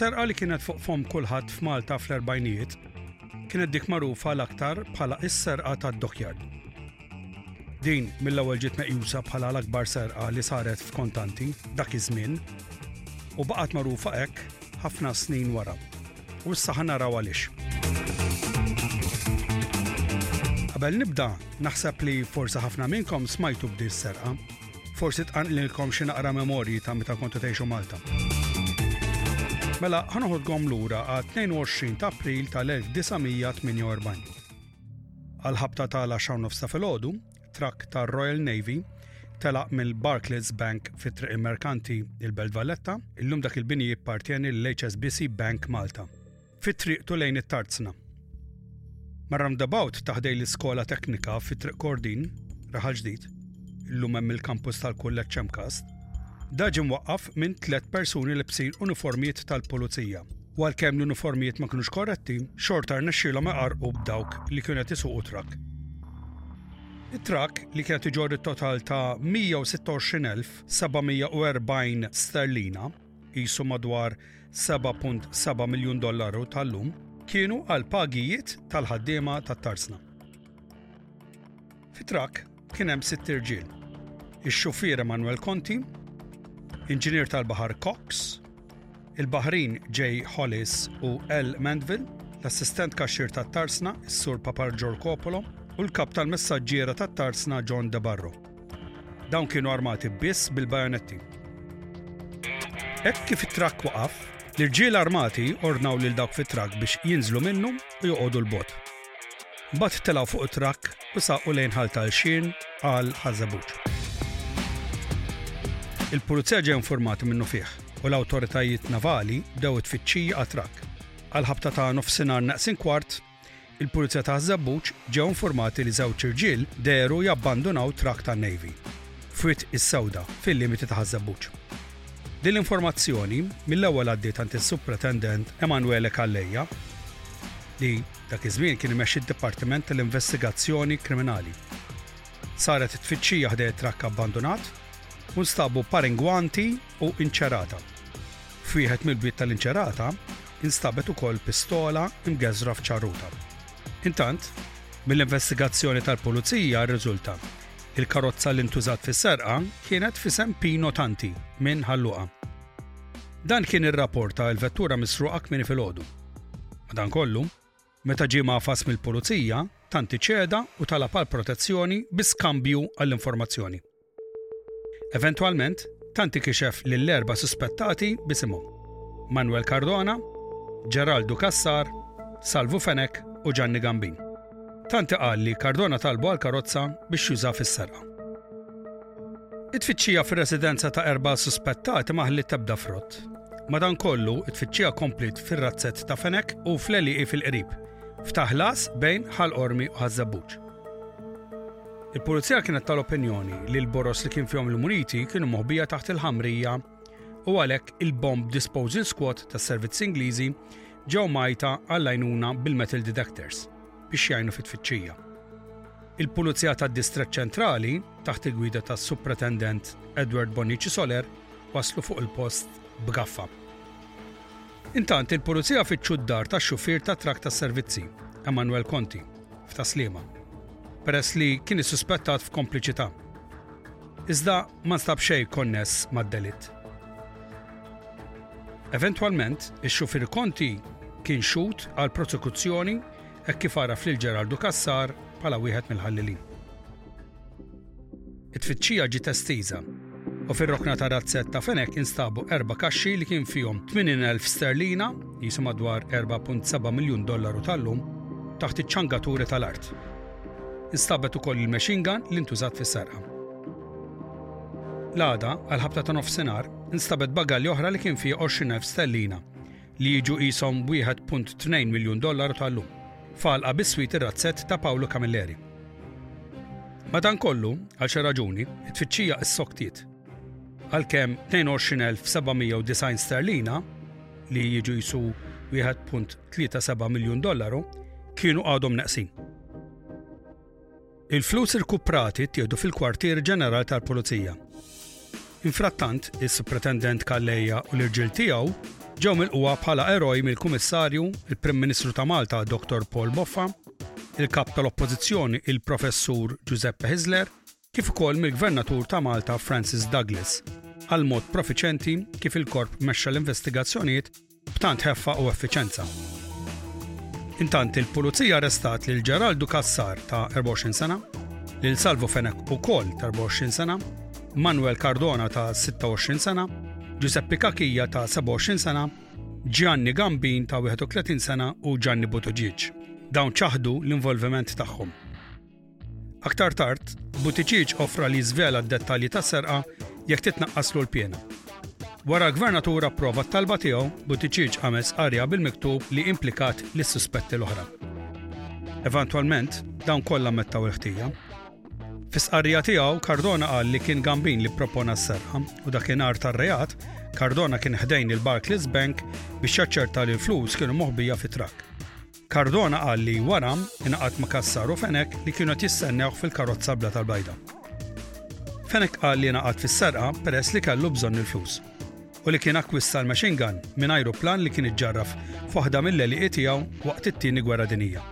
Serqa li kienet fuq fom kulħadd f'Malta fl-erbajnijiet kienet dik magħrufa l-aktar bħala is-serqa tad-dockyard. Din mill-ewwel ġiet meqjusa bħala l-akbar serqa li saret f'kontanti dak iż-żmien u baqgħet magħrufa hekk ħafna snin wara. U issa ħa naraw għaliex. Qabel nibda, naħseb li forsi ħafna minnkom smajtu b'di serqa. Forsi tqanqlilkom xi naqra memorji ta' meta kontu tgħixu Malta. Mela ħanoħodkom lura għal 22 ta' April tal-1948. Għal ħabta ta' la xaw nofs ta' filgħodu, trakk tar-Royal Navy telaq mill-Barclays Bank fit triq il-Merkanti il-Belt Valletta, illum dak il-bini jippartjeni l-HSBC Bank Malta. Fit triqtu lejn it-Tarzna. Mar-roundabout taħdej l-iskola teknika fit triq Kordin, raħal ġdid, illum hemm il-kampus tal-kulleġġ Ċemkast, daġi mwaqqaf minn tliet persuni li bsin uniformijiet tal-pulizija u għalkemm l-uniformijiet ma kinux korretti, xorta rnexxielhom iqarrqu b'dawk li kienu qed isuqu trakk. It-trakk li kienet iġorri total ta' 126,740 sterlina, qisu madwar 7.7 miljun dollaru tal-lum, kienu għal pagijiet tal-ħaddiema tat-tarsna. Fit-trakk kien hemm sitt irġiel, ix-xufier Emanuel Conti, inġinier tal-baħar Cox, il-baħrin Jay Hollis u L. Mandeville, l-assistent kaxxier tat-Tarsna, is-Sur Papar Giorgopolo, u l-kap tal-messaġġiera tat-Tarsna John De Barro. Dawn kienu armati biss bil-bajonetti. Hekk kif it-trakk waqaf, l-irġiel armati ordnaw lil dawk fit-trakk biex jinżlu minnu u joqogħdu l-bot. Mbagħad telgħu fuq it-trakk u saqqu lejn Ħal tal-Xien għal Ħal Żebbuġ. Il-Pulizija ġew infurmati minnufih u l-awtoritajiet navali bdew it-tfittxija għat-trakk. Għall-ħabta ta' nofsinhar naqsin kwart, il-Pulizija ta' Ħal Żebbuġ ġew infurmati li żewġ irġiel dehru jabbandunaw trakk tan-Navy f'Wied is-Sewda, fil-limiti ta' Ħal Żebbuġ. Din l-informazzjoni mill-ewwel għaddiet għand is-Supretendent Emanuele Calleja. li dak iż-żmien kien imexxi d-Dipartiment tal-Investigazzjoni Kriminali. Saret it-tfittxija ħdejn it-trakk abbandunat u nstabu par ingwanti u inċerata. F'wieħed mill-bwiet tal-inċerata instabet ukoll pistola mgeżżra f'ċarruta. Intant, mill-investigazzjoni tal-Pulizija rriżulta li l-karozza li ntużat fis-serqa kienet f'isem Pino Tanti minn Ħal Luqa. Dan kien irrapporta l-vettura misruqa kmieni filgħodu. Madankollu, meta ġie mgħafas mill-pulizija, Tanti ċeda u talab għal protezzjoni bi skambju għall-informazzjoni. Eventwalment, Tanti kixef lill-erba' suspettati b'isimhom, Manuel Cardona, Geraldo Cassar, Salvu Fenech u Gianni Gambin. Tant iqal li Cardona talbu għall-karozza biex juża fis-serqa. It-tfittxija fir-residenza ta' erba' suspettati ma ħalliet ebda frott. Madankollu, it-tfittxija kompliet fir-razzett ta' Fenech u fl-għelieqi fil-qrib, f'Ta' Ħlas bejn Ħal Qormi u Ħaż-Żebbuġ. Il-Pulizija kienet tal-opinjoni li l-boros li kien fihom il-muniti kienu moħbija taħt il-ħamrija u għalhekk il-Bomb Disposal Squad tas-Servizzi Ingliżi ġew mgħajta għall-għajnuna bil-metal detectors biex jgħinu fit-tfittxija. Il-Pulizija tad-Distrett Ċentrali, taħt il-gwida tas-Supretendent Edward Bonici Soler, waslu fuq il-post b'gaffa. Intant, il-Pulizija fittxu d-dar tax-xufier ta' trak tas-servizzi, Emanuel Conti, f'Taslima, peress li kien issuspettat f'kompliċità. Iżda ma nstab xejn konness mad-delitt. Eventwalment, ix-xufier Conti kien xhud għall-prosekuzzjoni hekk kif għaraf lil Geraldo Cassar bħala wieħed mill-ħallelin. It-tfittxija ġiet estiża u fir-rokna ta' razzett ta' Fenech instabu erba' kaxxi li kien fihom 80,000 sterlina, jisu madwar 4.7 miljun dollaru tal-lum, taħt iċ-ċangaturi tal-art. Instabet ukoll il-machine gun li ntużat fis-serqa. L-għada, għal ħabta ta' nofsinhar, instabet bagalja oħra li kien fih 20,000 stellina, li jiġu qishom 1.2 miljun dollaru tal-lum, f'għalqa biswit ir-razzett ta' Paolo Camilleri. Madankollu, għal xi raġuni, it-tfittxija issoktiet. Għalkemm 22,790 sterlina, li jiġu jisu 1.37 miljun dollaru, kienu għadhom neqsin. Il-flus irkuprati ttieħdu fil-kwartier ġenerali tal-Pulizija. Infrattant, is-Supretendent Calleja u l-irġiel tiegħu ġew milquha bħala eroj mill-Kummissarju, il-Prim Ministru ta' Malta Dr. Paul Boffa, il-Kap tal-Oppożizzjoni il-Professur Giuseppe Hiżler, kif ukoll mill-Gvernatur ta' Malta Francis Douglas, għall-mod profiċenti kif il-Korp mexxa l-investigazzjonijiet b'tant ħeffa u effiċenza. Intant il-Pulizija arrestat lil Geraldu Cassar ta' 24 sena, lil Salvo Fenech ukoll ta' 24 sena, Manuel Cardona ta' 26 sena, Giuseppe Kakija ta' 27 sena, Gianni Gambin ta' 31 sena u Gianni Butuġiġ. Dawn ċaħdu l-involviment tagħhom. Aktar tard, Buttigieg offra li jiżvela d-dettalji tas-serqa jekk titnaqqaslu l-piena. Wara l-Gvernatur approva t-talba tiegħu, Buttigieg għamel stqarrija bil-miktub li implikat lis-suspetti l-oħra. Eventwalment, dawn kollha ammettaw il-ħtija. Fi stqarrija tiegħu, Cardona qal li kien Gambin li ppropona s-serqa u dakinhar tar-reat, Cardona kien ħdejn il-Barclays Bank biex jaċċerta li l-flus kienu moħbija fi trakk. Cardona qal li wara ingħaqad ma' Cassar u Fenech li kienu qed jistennewh fil-karozza bla tal-bajda. Fenech qal li ingħaqad fis-serqa peress li kellu bżonn il-flus u li kien akkwista l-machine gun minn ajruplan li kien iġġarraf f'waħda mill-għelieqi tiegħu waqt it-Tieni Gwerra Dinjija.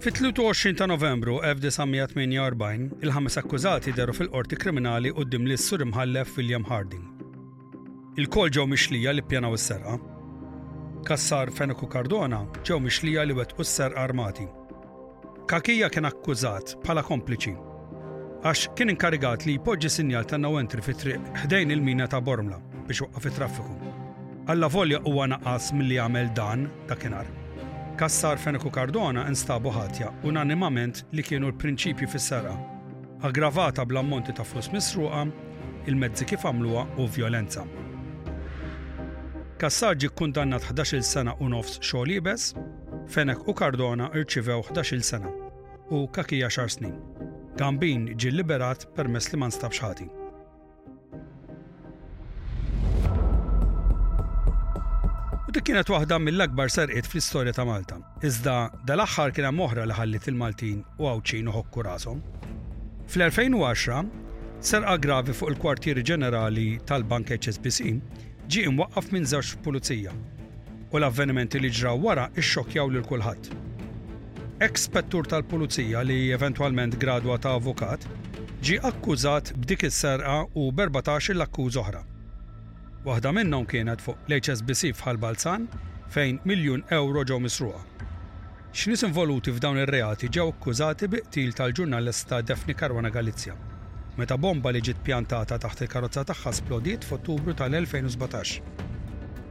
Fit-23 ta' Novembru 1948, il-ħames akkużati deru fil-Qorti Kriminali quddiem lis-Sur Imħallef William Harding. Ilkoll ġew mixlija li ppjanaw is-serqa. Cassar, Fenech u Cardona ġew mixlija li wettqu s-serqa armati. Cachia kien akkużat bħala kompliċi għax kien inkarigat li jpoġġi sinjal ta' no entry fit-triq ħdejn il-mina ta' Bormla biex iwaqqaf it-traffiku. Allavolja huwa naqas milli għamel dan dakinhar. Cassar, Fenech u Cardona nstabu ħatja unanimament li kienu l-prinċipji fis-serqa. Aggravata bl-ammonti ta' flus misruqa, il-mezzi kif għamluha u vjolenza. Cassar ġie kkundannat ħdax-il sena u nofs xogħol iebes, Fenech u Cardona rċivew ħdax-il sena u Cachia xahar snin. Gambin ġie lliberat permess li ma nstabx ħati. Dik kienet waħda mill-akbar serqiet fl-istorja ta' Malta. Iżda dal-aħħar kien hemm oħra li ħalliet il-Maltin u Għawdxin iħokku rashom. Fl-2010, serqa gravi fuq il-kwartieri ġenerali tal-Bank HSBC ġie imwaqqaf minn żewġ pulizija u l-avvenimenti li ġraw wara xxokkjaw lil kulħadd. Eks spettur tal-pulizija li eventwalment gradwa ta' avukat, ġie akkużat b'dik is-serqa u b'erbatax-il akkuża oħra. Waħda minnhom kienet fuq l-HSBC f'Ħal Balzan fejn miljun ewro ġew misruqa. X'nies involuti f'dawn ir-reati ġew akkużati bi qtil tal-ġurnalista Daphne Caruana Galizia, meta bomba li ġiet pjantata taħt il-karozza tagħha splodiet f'Ottubru tal-2017.